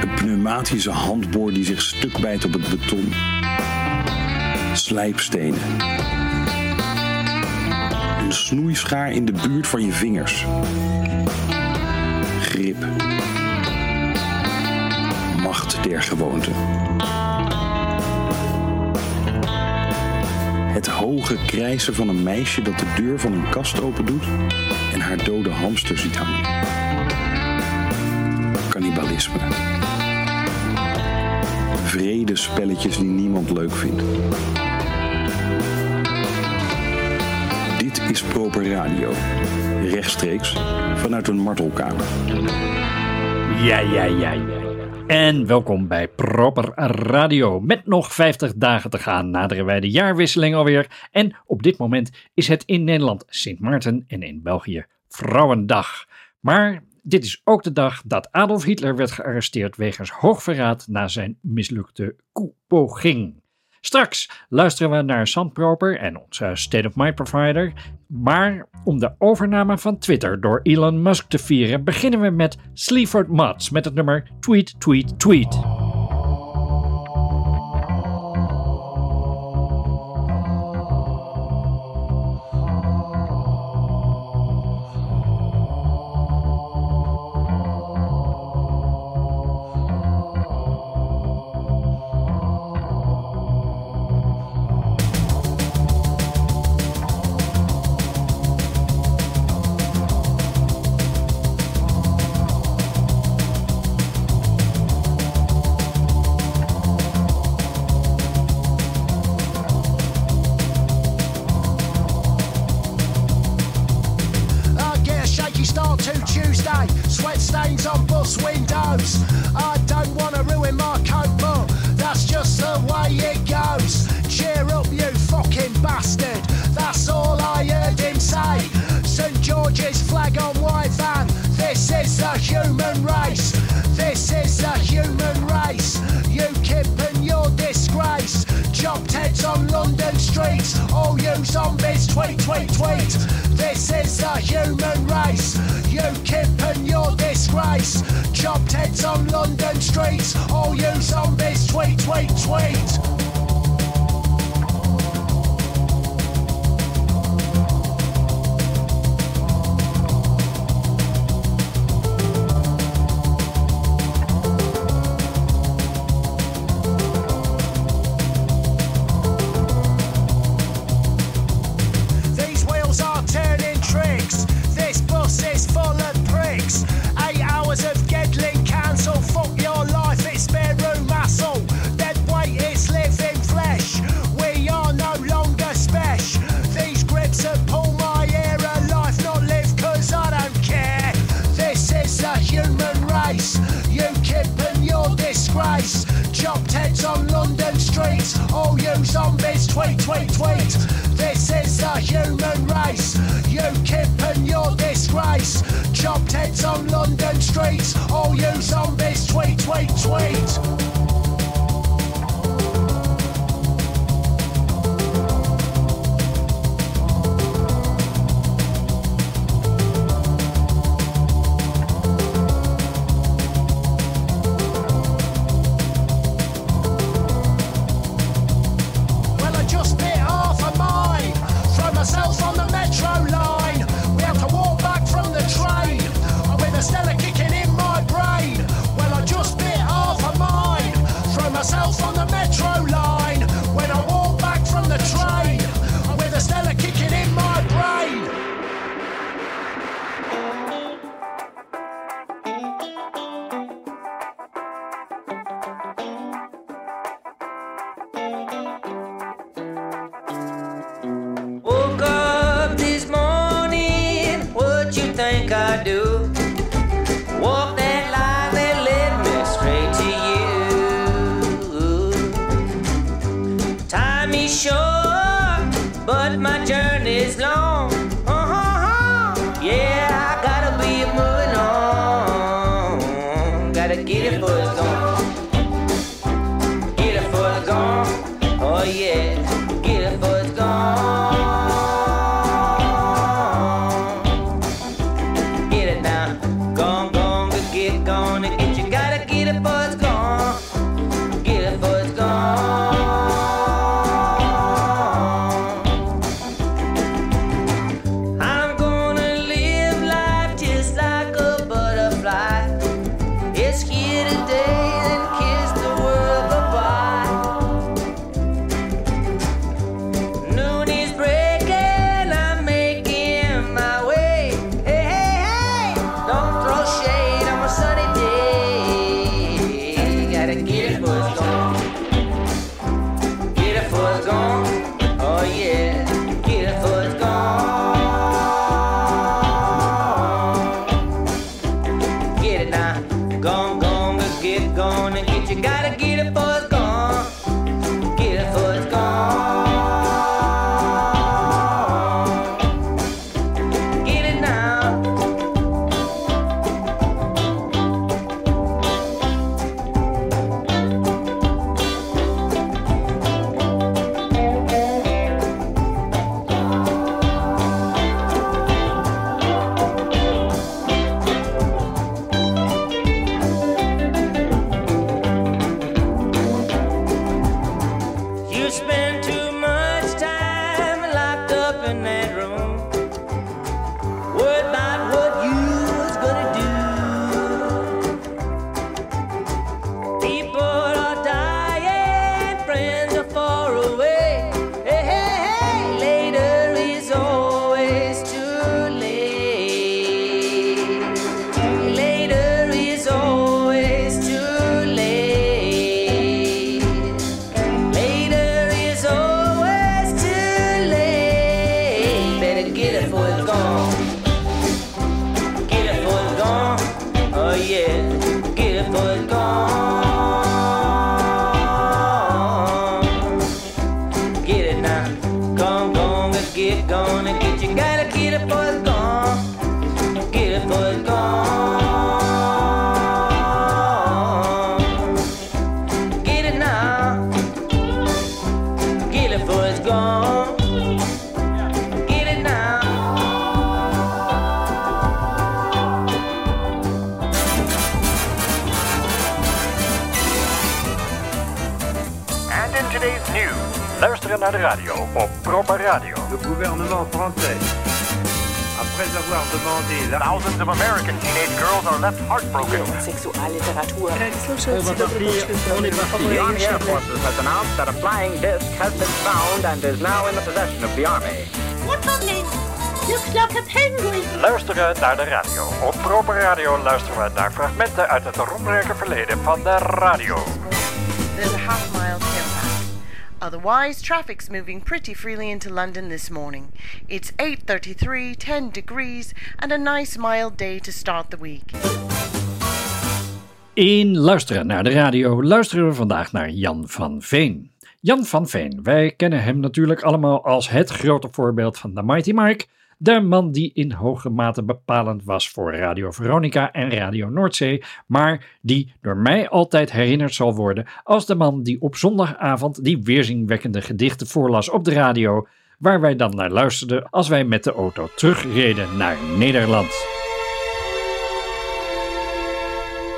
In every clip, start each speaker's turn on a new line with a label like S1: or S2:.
S1: Een pneumatische handboor die zich stuk bijt op het beton. Slijpstenen. Een snoeischaar in de buurt van je vingers. Grip. Macht der gewoonte. Het hoge krijsen van een meisje dat de deur van een kast opendoet en haar dode hamster ziet hangen. Cannibalisme. Vrede spelletjes die niemand leuk vindt. Dit is Proper Radio. Rechtstreeks vanuit een martelkamer.
S2: Ja, ja, ja, ja en welkom bij Proper Radio. Met nog 50 dagen te gaan naderen wij de jaarwisseling alweer. En op dit moment is het in Nederland Sint Maarten en in België Vrouwendag. Maar dit is ook de dag dat Adolf Hitler werd gearresteerd wegens hoogverraad na zijn mislukte koepoging. Straks luisteren we naar Sandproper en onze State of Mind provider. Maar om de overname van Twitter door Elon Musk te vieren, beginnen we met Sleaford Mods met het nummer Tweet, Tweet, Tweet.
S3: Op Proper Radio.
S4: Le gouvernement français, après avoir demandé la
S3: Thousands of American teenage girls are left heartbroken.
S5: Sexualliteratur.
S6: The Army Air Forces has announced that a flying disc has been found and is now in the possession of the Army.
S5: Looks like a penguin.
S3: Luisteren naar de radio. Op Proper Radio luisteren we naar fragmenten uit het roemrijke verleden van de radio.
S7: There's a half. Otherwise, traffic's moving pretty freely into London this morning. It's 8:33, 10 degrees, and a nice mild day to start the week.
S8: In Luisteren naar de radio luisteren we vandaag naar Jan van Veen. Jan van Veen, wij kennen hem natuurlijk allemaal als het grote voorbeeld van de Mighty Mike. De man die in hoge mate bepalend was voor Radio Veronica en Radio Noordzee, maar die door mij altijd herinnerd zal worden als de man die op zondagavond die weerzinwekkende gedichten voorlas op de radio, waar wij dan naar luisterden als wij met de auto terugreden naar Nederland.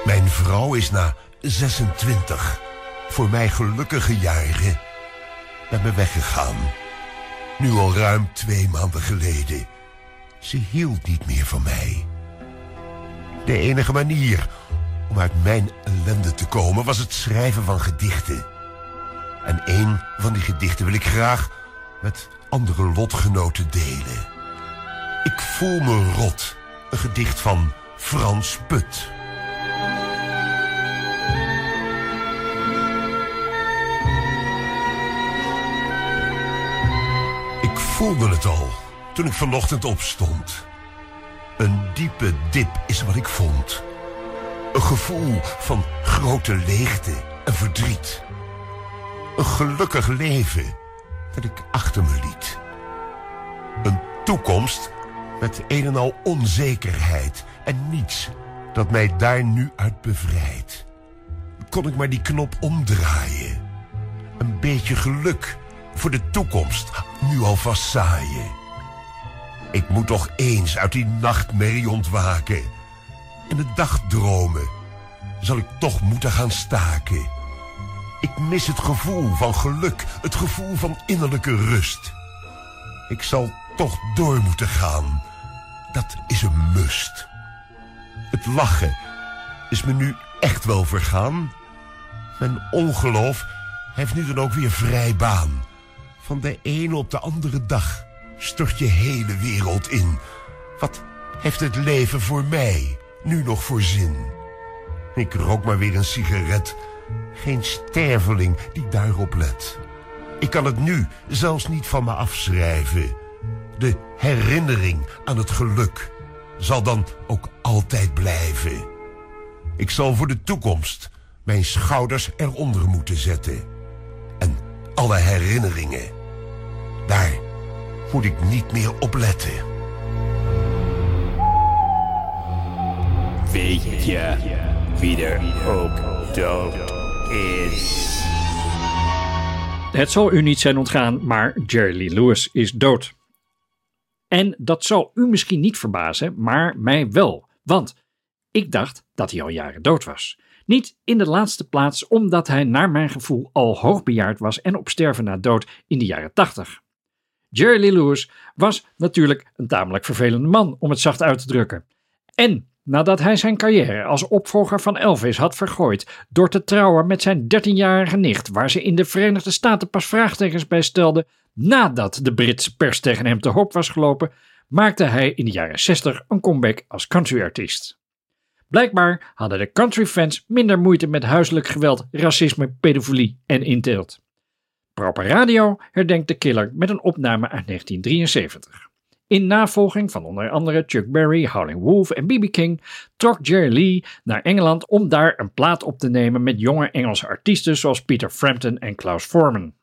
S9: Mijn vrouw is na 26, voor mij gelukkige jaren, met me weggegaan. Nu al ruim twee maanden geleden. Ze hield niet meer van mij. De enige manier om uit mijn ellende te komen was het schrijven van gedichten. En een van die gedichten wil ik graag met andere lotgenoten delen. Ik voel me rot. Een gedicht van Frans Put. Ik voelde het al toen ik vanochtend opstond. Een diepe dip is wat ik vond. Een gevoel van grote leegte en verdriet. Een gelukkig leven dat ik achter me liet. Een toekomst met een en al onzekerheid en niets dat mij daar nu uit bevrijdt. Kon ik maar die knop omdraaien. Een beetje geluk voor de toekomst nu alvast zaaien. Ik moet toch eens uit die nachtmerrie ontwaken. En de dagdromen zal ik toch moeten gaan staken. Ik mis het gevoel van geluk, het gevoel van innerlijke rust. Ik zal toch door moeten gaan. Dat is een must. Het lachen is me nu echt wel vergaan. Mijn ongeloof heeft nu dan ook weer vrij baan. Van de ene op de andere dag stort je hele wereld in. Wat heeft het leven voor mij nu nog voor zin? Ik rook maar weer een sigaret. Geen sterveling die daarop let. Ik kan het nu zelfs niet van me afschrijven. De herinnering aan het geluk zal dan ook altijd blijven. Ik zal voor de toekomst mijn schouders eronder moeten zetten. En alle herinneringen, daar moet ik niet meer op letten.
S10: Weet je wie er ook dood is?
S8: Het zal u niet zijn ontgaan, maar Jerry Lee Lewis is dood. En dat zal u misschien niet verbazen, maar mij wel. Want ik dacht dat hij al jaren dood was. Niet in de laatste plaats omdat hij naar mijn gevoel al hoogbejaard was en op sterven na dood in de jaren 80. Jerry Lewis was natuurlijk een tamelijk vervelende man, om het zacht uit te drukken. En nadat hij zijn carrière als opvolger van Elvis had vergooid door te trouwen met zijn 13-jarige nicht, waar ze in de Verenigde Staten pas vraagtekens bij stelde nadat de Britse pers tegen hem te hoop was gelopen, maakte hij in de jaren 60 een comeback als countryartiest. Blijkbaar hadden de countryfans minder moeite met huiselijk geweld, racisme, pedofilie en inteelt. Proper Radio herdenkt de killer met een opname uit 1973. In navolging van onder andere Chuck Berry, Howling Wolf en B.B. King trok Jerry Lee naar Engeland om daar een plaat op te nemen met jonge Engelse artiesten zoals Peter Frampton en Klaus Forman.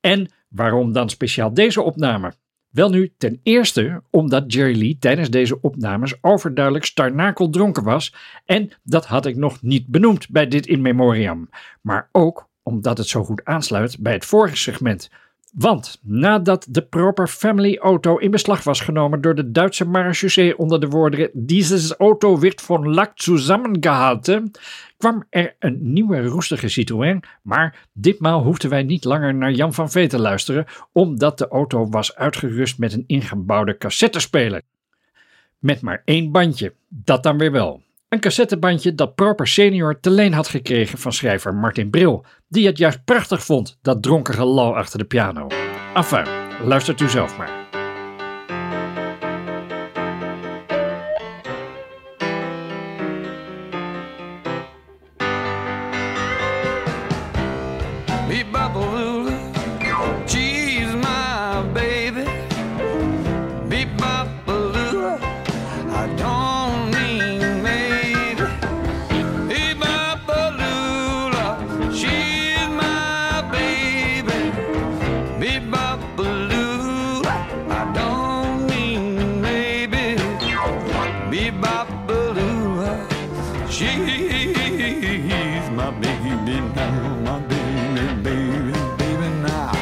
S8: En waarom dan speciaal deze opname? Wel nu, ten eerste omdat Jerry Lee tijdens deze opnames overduidelijk starnakel dronken was en dat had ik nog niet benoemd bij dit in memoriam, maar ook omdat het zo goed aansluit bij het vorige segment. Want nadat de Proper Family auto in beslag was genomen door de Duitse marechaussee onder de woorden Dieses auto wird von Lack zusammengehalten, kwam er een nieuwe roestige Citroën, maar ditmaal hoefden wij niet langer naar Jan van Veen te luisteren, omdat de auto was uitgerust met een ingebouwde cassettespeler. Met maar één bandje, dat dan weer wel. Een cassettebandje dat Proper senior te leen had gekregen van schrijver Martin Bril, die het juist prachtig vond, dat dronken gelal achter de piano. Enfin, luistert u zelf maar.
S11: Bebop-a-lula, she's my baby now, my baby, baby, baby now.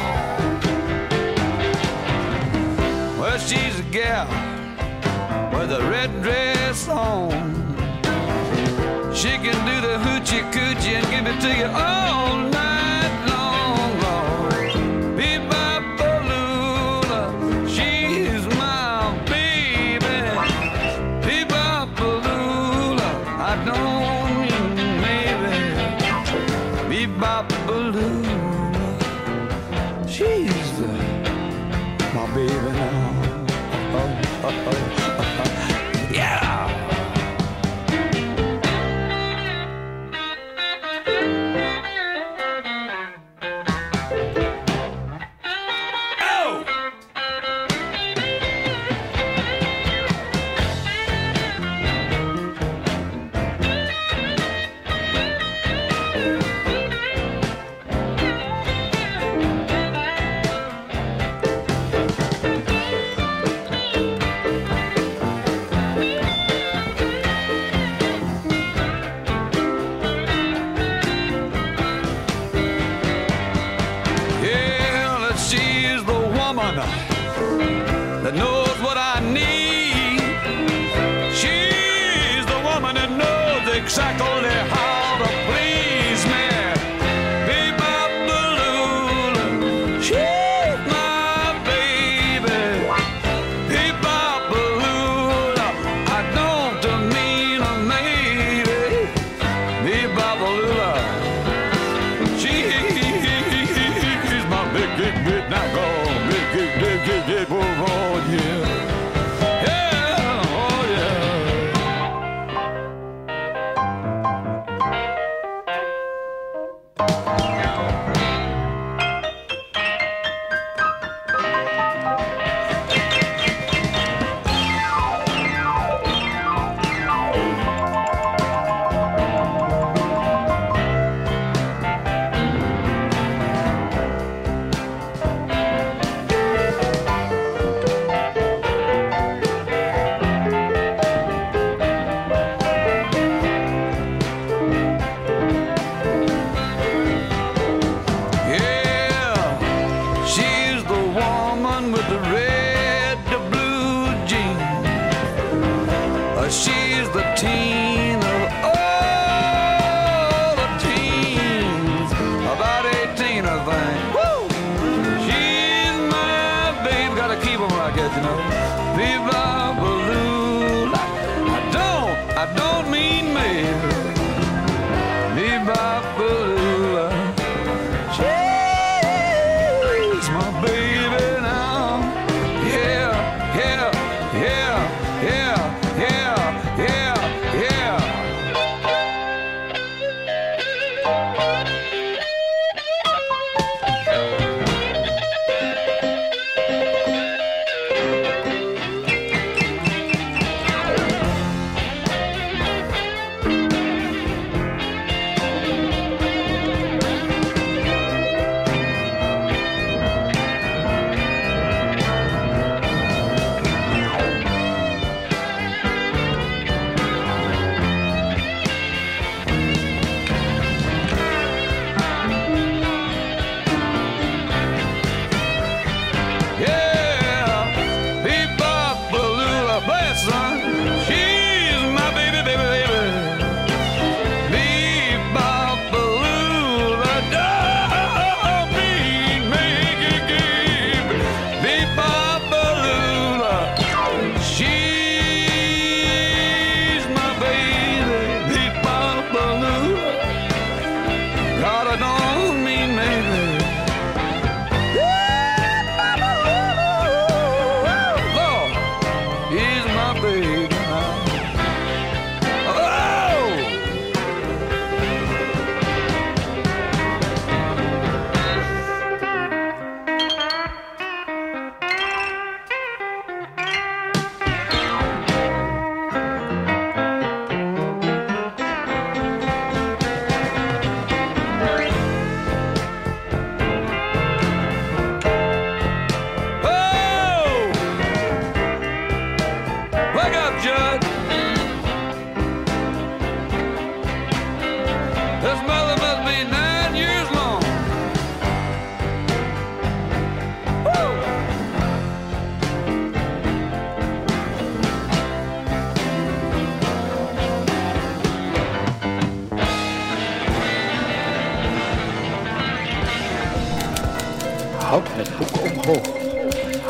S11: Well, she's a gal with a red dress on. She can do the hoochie coochie and give it to you all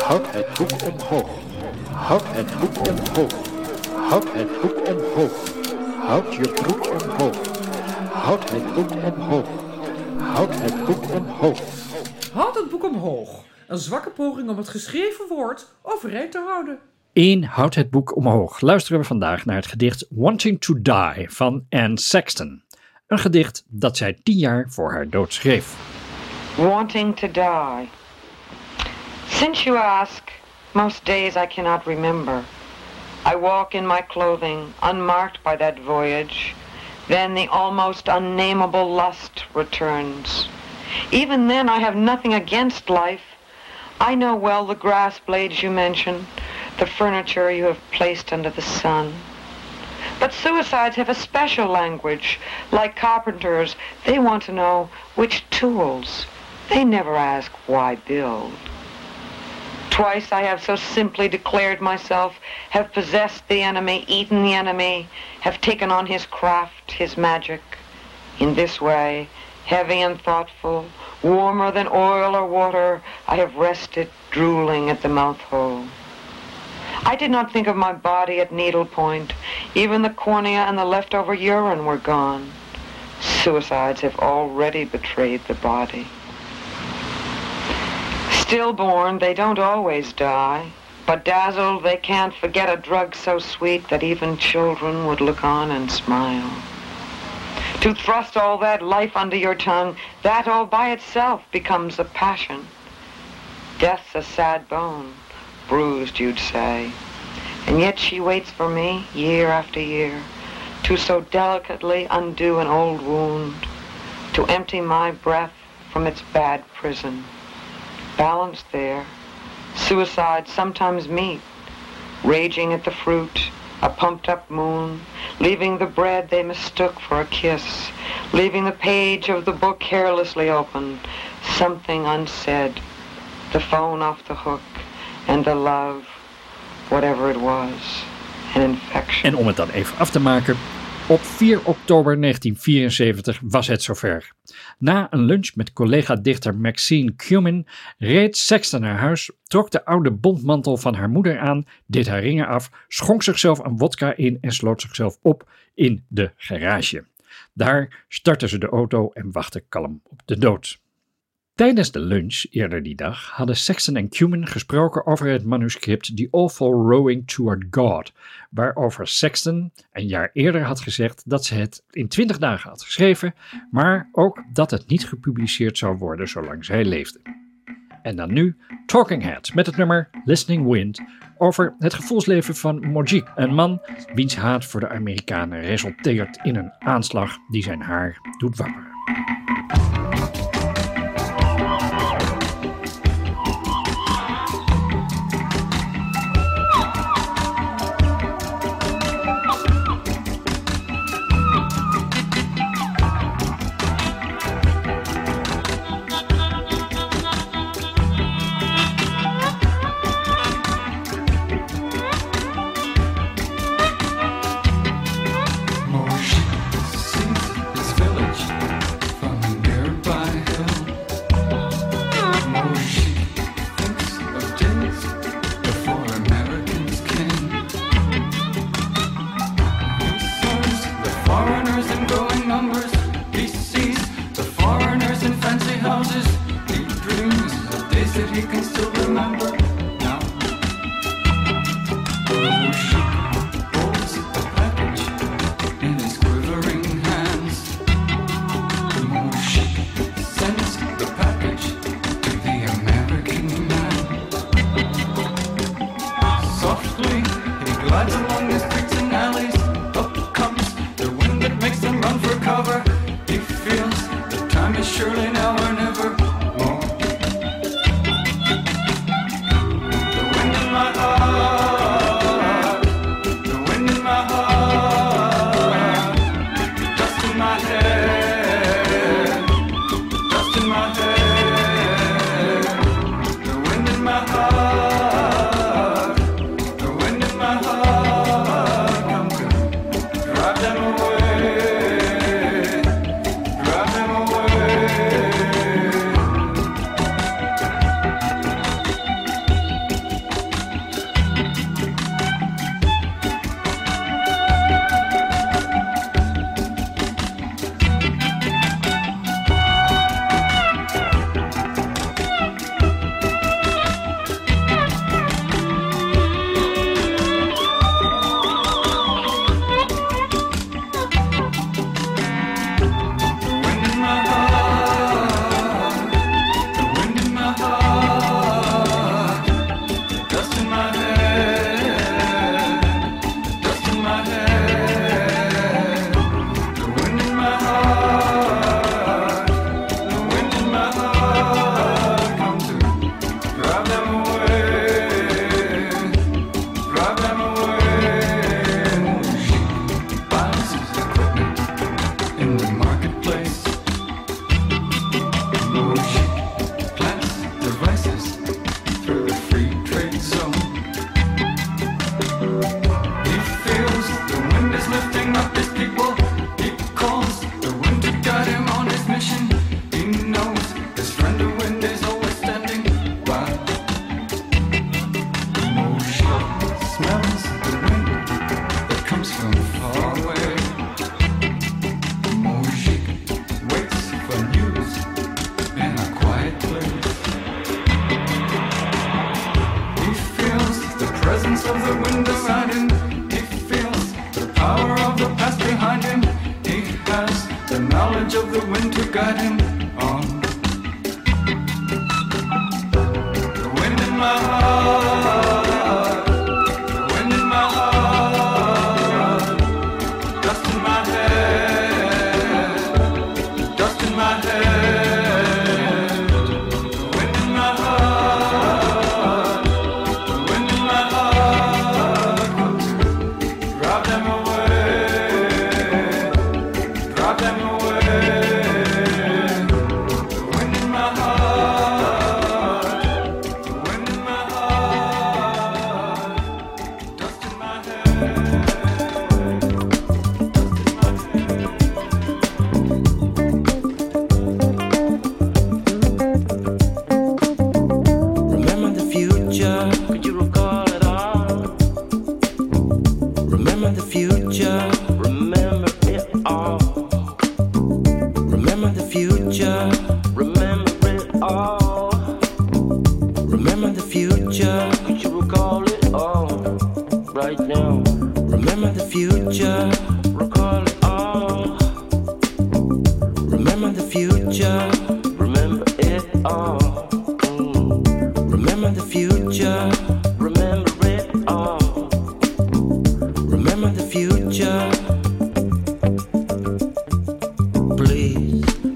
S12: Houd het boek omhoog. Houd het boek omhoog. Houd het boek omhoog. Houd je broek omhoog. Houd het boek omhoog. Houd het boek omhoog.
S13: Houd het boek omhoog. Een zwakke poging om het geschreven woord overeind te houden.
S8: In Houd het boek omhoog luisteren we vandaag naar het gedicht Wanting to Die van Anne Sexton. Een gedicht dat zij tien jaar voor haar dood schreef.
S14: Wanting to die. Since you ask, most days I cannot remember. I walk in my clothing, unmarked by that voyage. Then the almost unnameable lust returns. Even then I have nothing against life. I know well the grass blades you mention, the furniture you have placed under the sun. But suicides have a special language. Like carpenters, they want to know which tools. They never ask why build. Twice I have so simply declared myself, have possessed the enemy, eaten the enemy, have taken on his craft, his magic. In this way, heavy and thoughtful, warmer than oil or water, I have rested, drooling at the mouth hole. I did not think of my body at needle point. Even the cornea and the leftover urine were gone. Suicides have already betrayed the body. Stillborn, they don't always die, but dazzled, they can't forget a drug so sweet that even children would look on and smile. To thrust all that life under your tongue, that all by itself becomes a passion. Death's a sad bone, bruised, you'd say. And yet she waits for me, year after year, to so delicately undo an old wound, to empty my breath from its bad prison balance there. Suicides sometimes meet, raging at the fruit, a pumped up moon, leaving the bread they mistook for a kiss, leaving the page of the book carelessly open, something unsaid, the phone off the hook, and the love, whatever it was, an infection.
S8: En om het dan even af te maken,
S15: op 4 oktober 1974 was het zover. Na een lunch met collega-dichter Maxine Cumin reed Sexton naar huis, trok de oude bondmantel van haar moeder aan, deed haar ringen af, schonk zichzelf een wodka in en sloot zichzelf op in de garage. Daar startte ze de auto en wachtte kalm op de dood. Tijdens de lunch eerder die dag hadden Sexton en Cumin gesproken over het manuscript The Awful Rowing Toward God, waarover Sexton een jaar eerder had gezegd dat ze het in twintig dagen had geschreven, maar ook dat het niet gepubliceerd zou worden zolang zij leefde. En dan nu Talking Heads met het nummer Listening Wind over het gevoelsleven van Mojik, een man wiens haat voor de Amerikanen resulteert in een aanslag die zijn haar doet wapperen.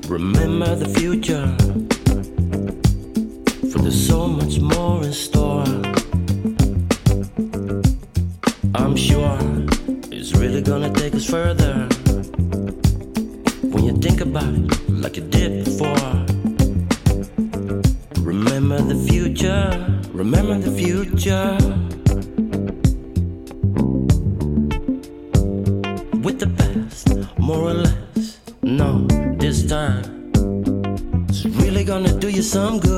S16: Remember the
S17: future, for there's so much more in store. I'm sure it's really gonna take us further when you think about it like you did before. Remember the future, remember the future. some good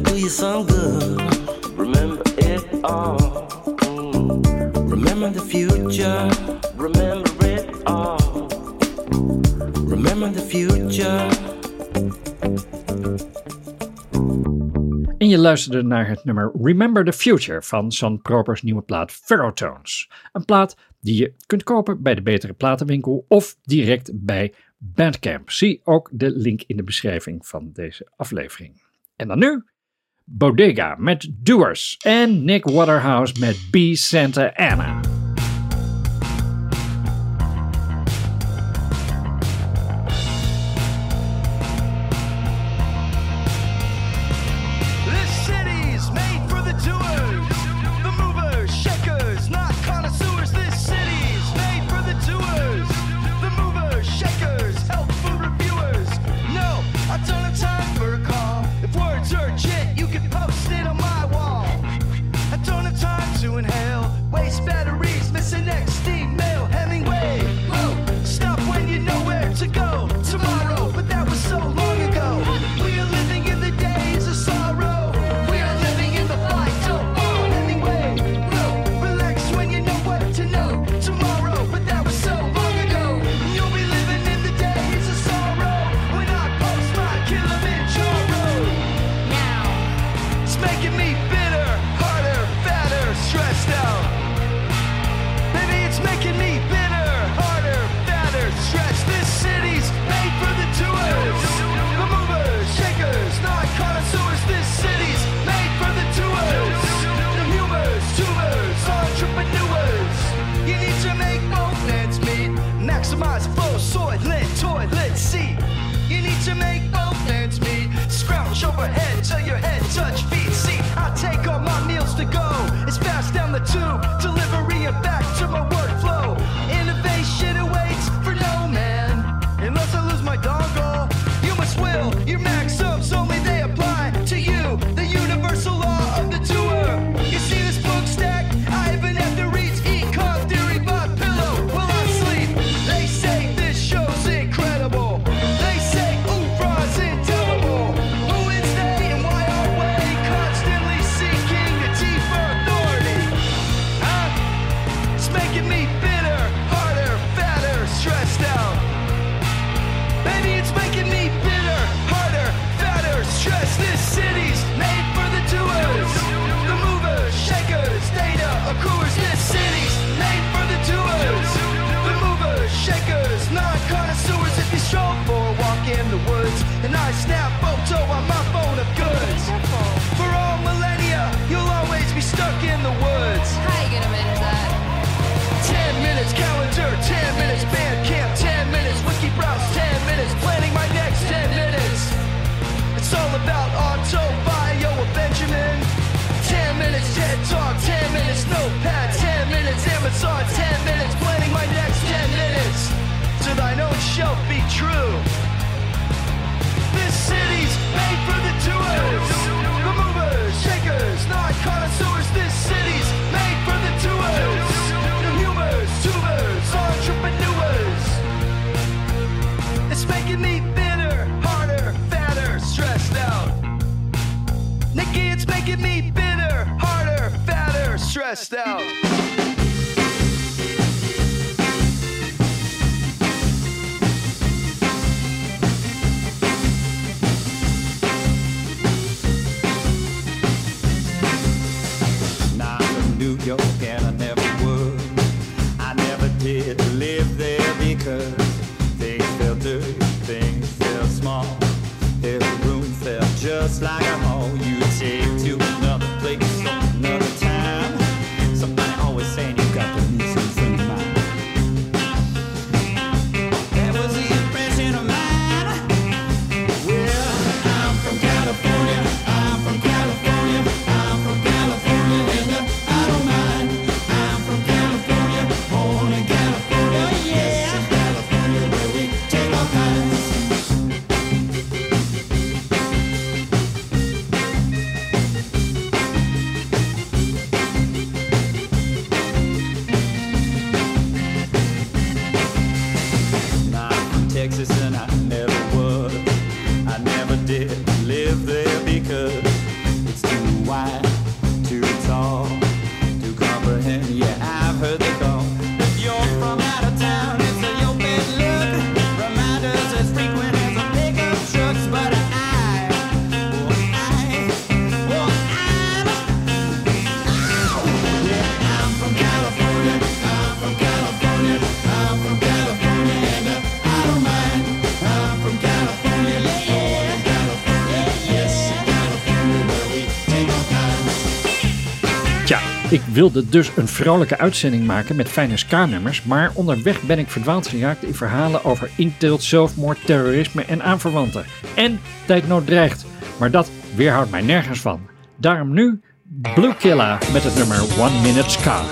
S17: do you some good. Remember it all. Mm. Remember the future. Remember it all. Remember the future.
S8: En je luisterde naar het nummer Remember the Future van San Propers nieuwe plaat Ferrotones. Een plaat die je kunt kopen bij de betere platenwinkel of direct bij Bandcamp. Zie ook de link in de beschrijving van deze aflevering. En dan nu Bodega met Doers en Nick Waterhouse met B Santa Ana.
S18: saw ten minutes, planning my next ten minutes. To thine own shelf be true. This city's made for the doers, the movers, shakers, not connoisseurs. This city's made for the doers, the humors, tubers, entrepreneurs. It's making me bitter, harder, fatter, stressed out. Nikki, it's making me bitter, harder, fatter, stressed out.
S8: Ik wilde dus een vrolijke uitzending maken met fijne ska-nummers, maar onderweg ben ik verdwaald geraakt in verhalen over inteelt, zelfmoord, terrorisme en aanverwanten. En tijdnood dreigt, maar dat weerhoudt mij nergens van. Daarom nu Blue Killer met het nummer One Minute Ska.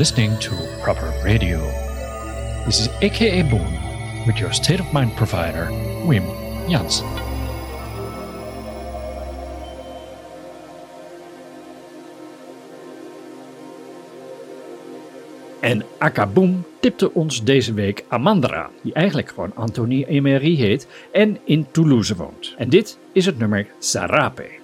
S8: Listening to Proper Radio. This is AKA Boom with your state of mind provider, Wim Jansen. En Akaboom tipte ons deze week Amandra die eigenlijk gewoon Anthony Emery heet en in Toulouse woont. En dit is het nummer Sarape.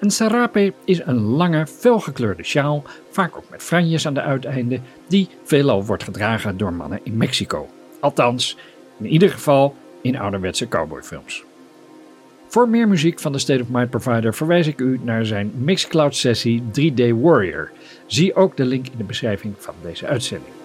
S8: Een sarape is een lange, felgekleurde sjaal, vaak ook met franjes aan de uiteinden, die veelal wordt gedragen door mannen in Mexico. Althans, in ieder geval in ouderwetse cowboyfilms. Voor meer muziek van de State of Mind Provider verwijs ik u naar zijn Mixcloud sessie 3D Warrior. Zie ook de link in de beschrijving van deze uitzending.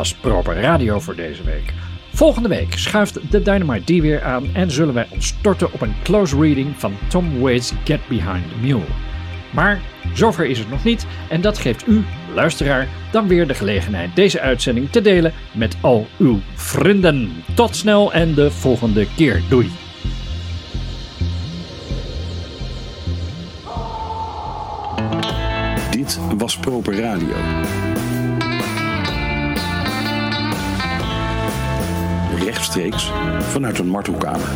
S8: Was Proper Radio voor deze week. Volgende week schuift de Dynamite D weer aan en zullen wij ons storten op een close reading van Tom Waits' Get Behind the Mule. Maar zover is het nog niet en dat geeft u, luisteraar, dan weer de gelegenheid deze uitzending te delen met al uw vrienden. Tot snel en de volgende keer. Doei!
S1: Dit was Proper Radio. Vanuit een martelkamer.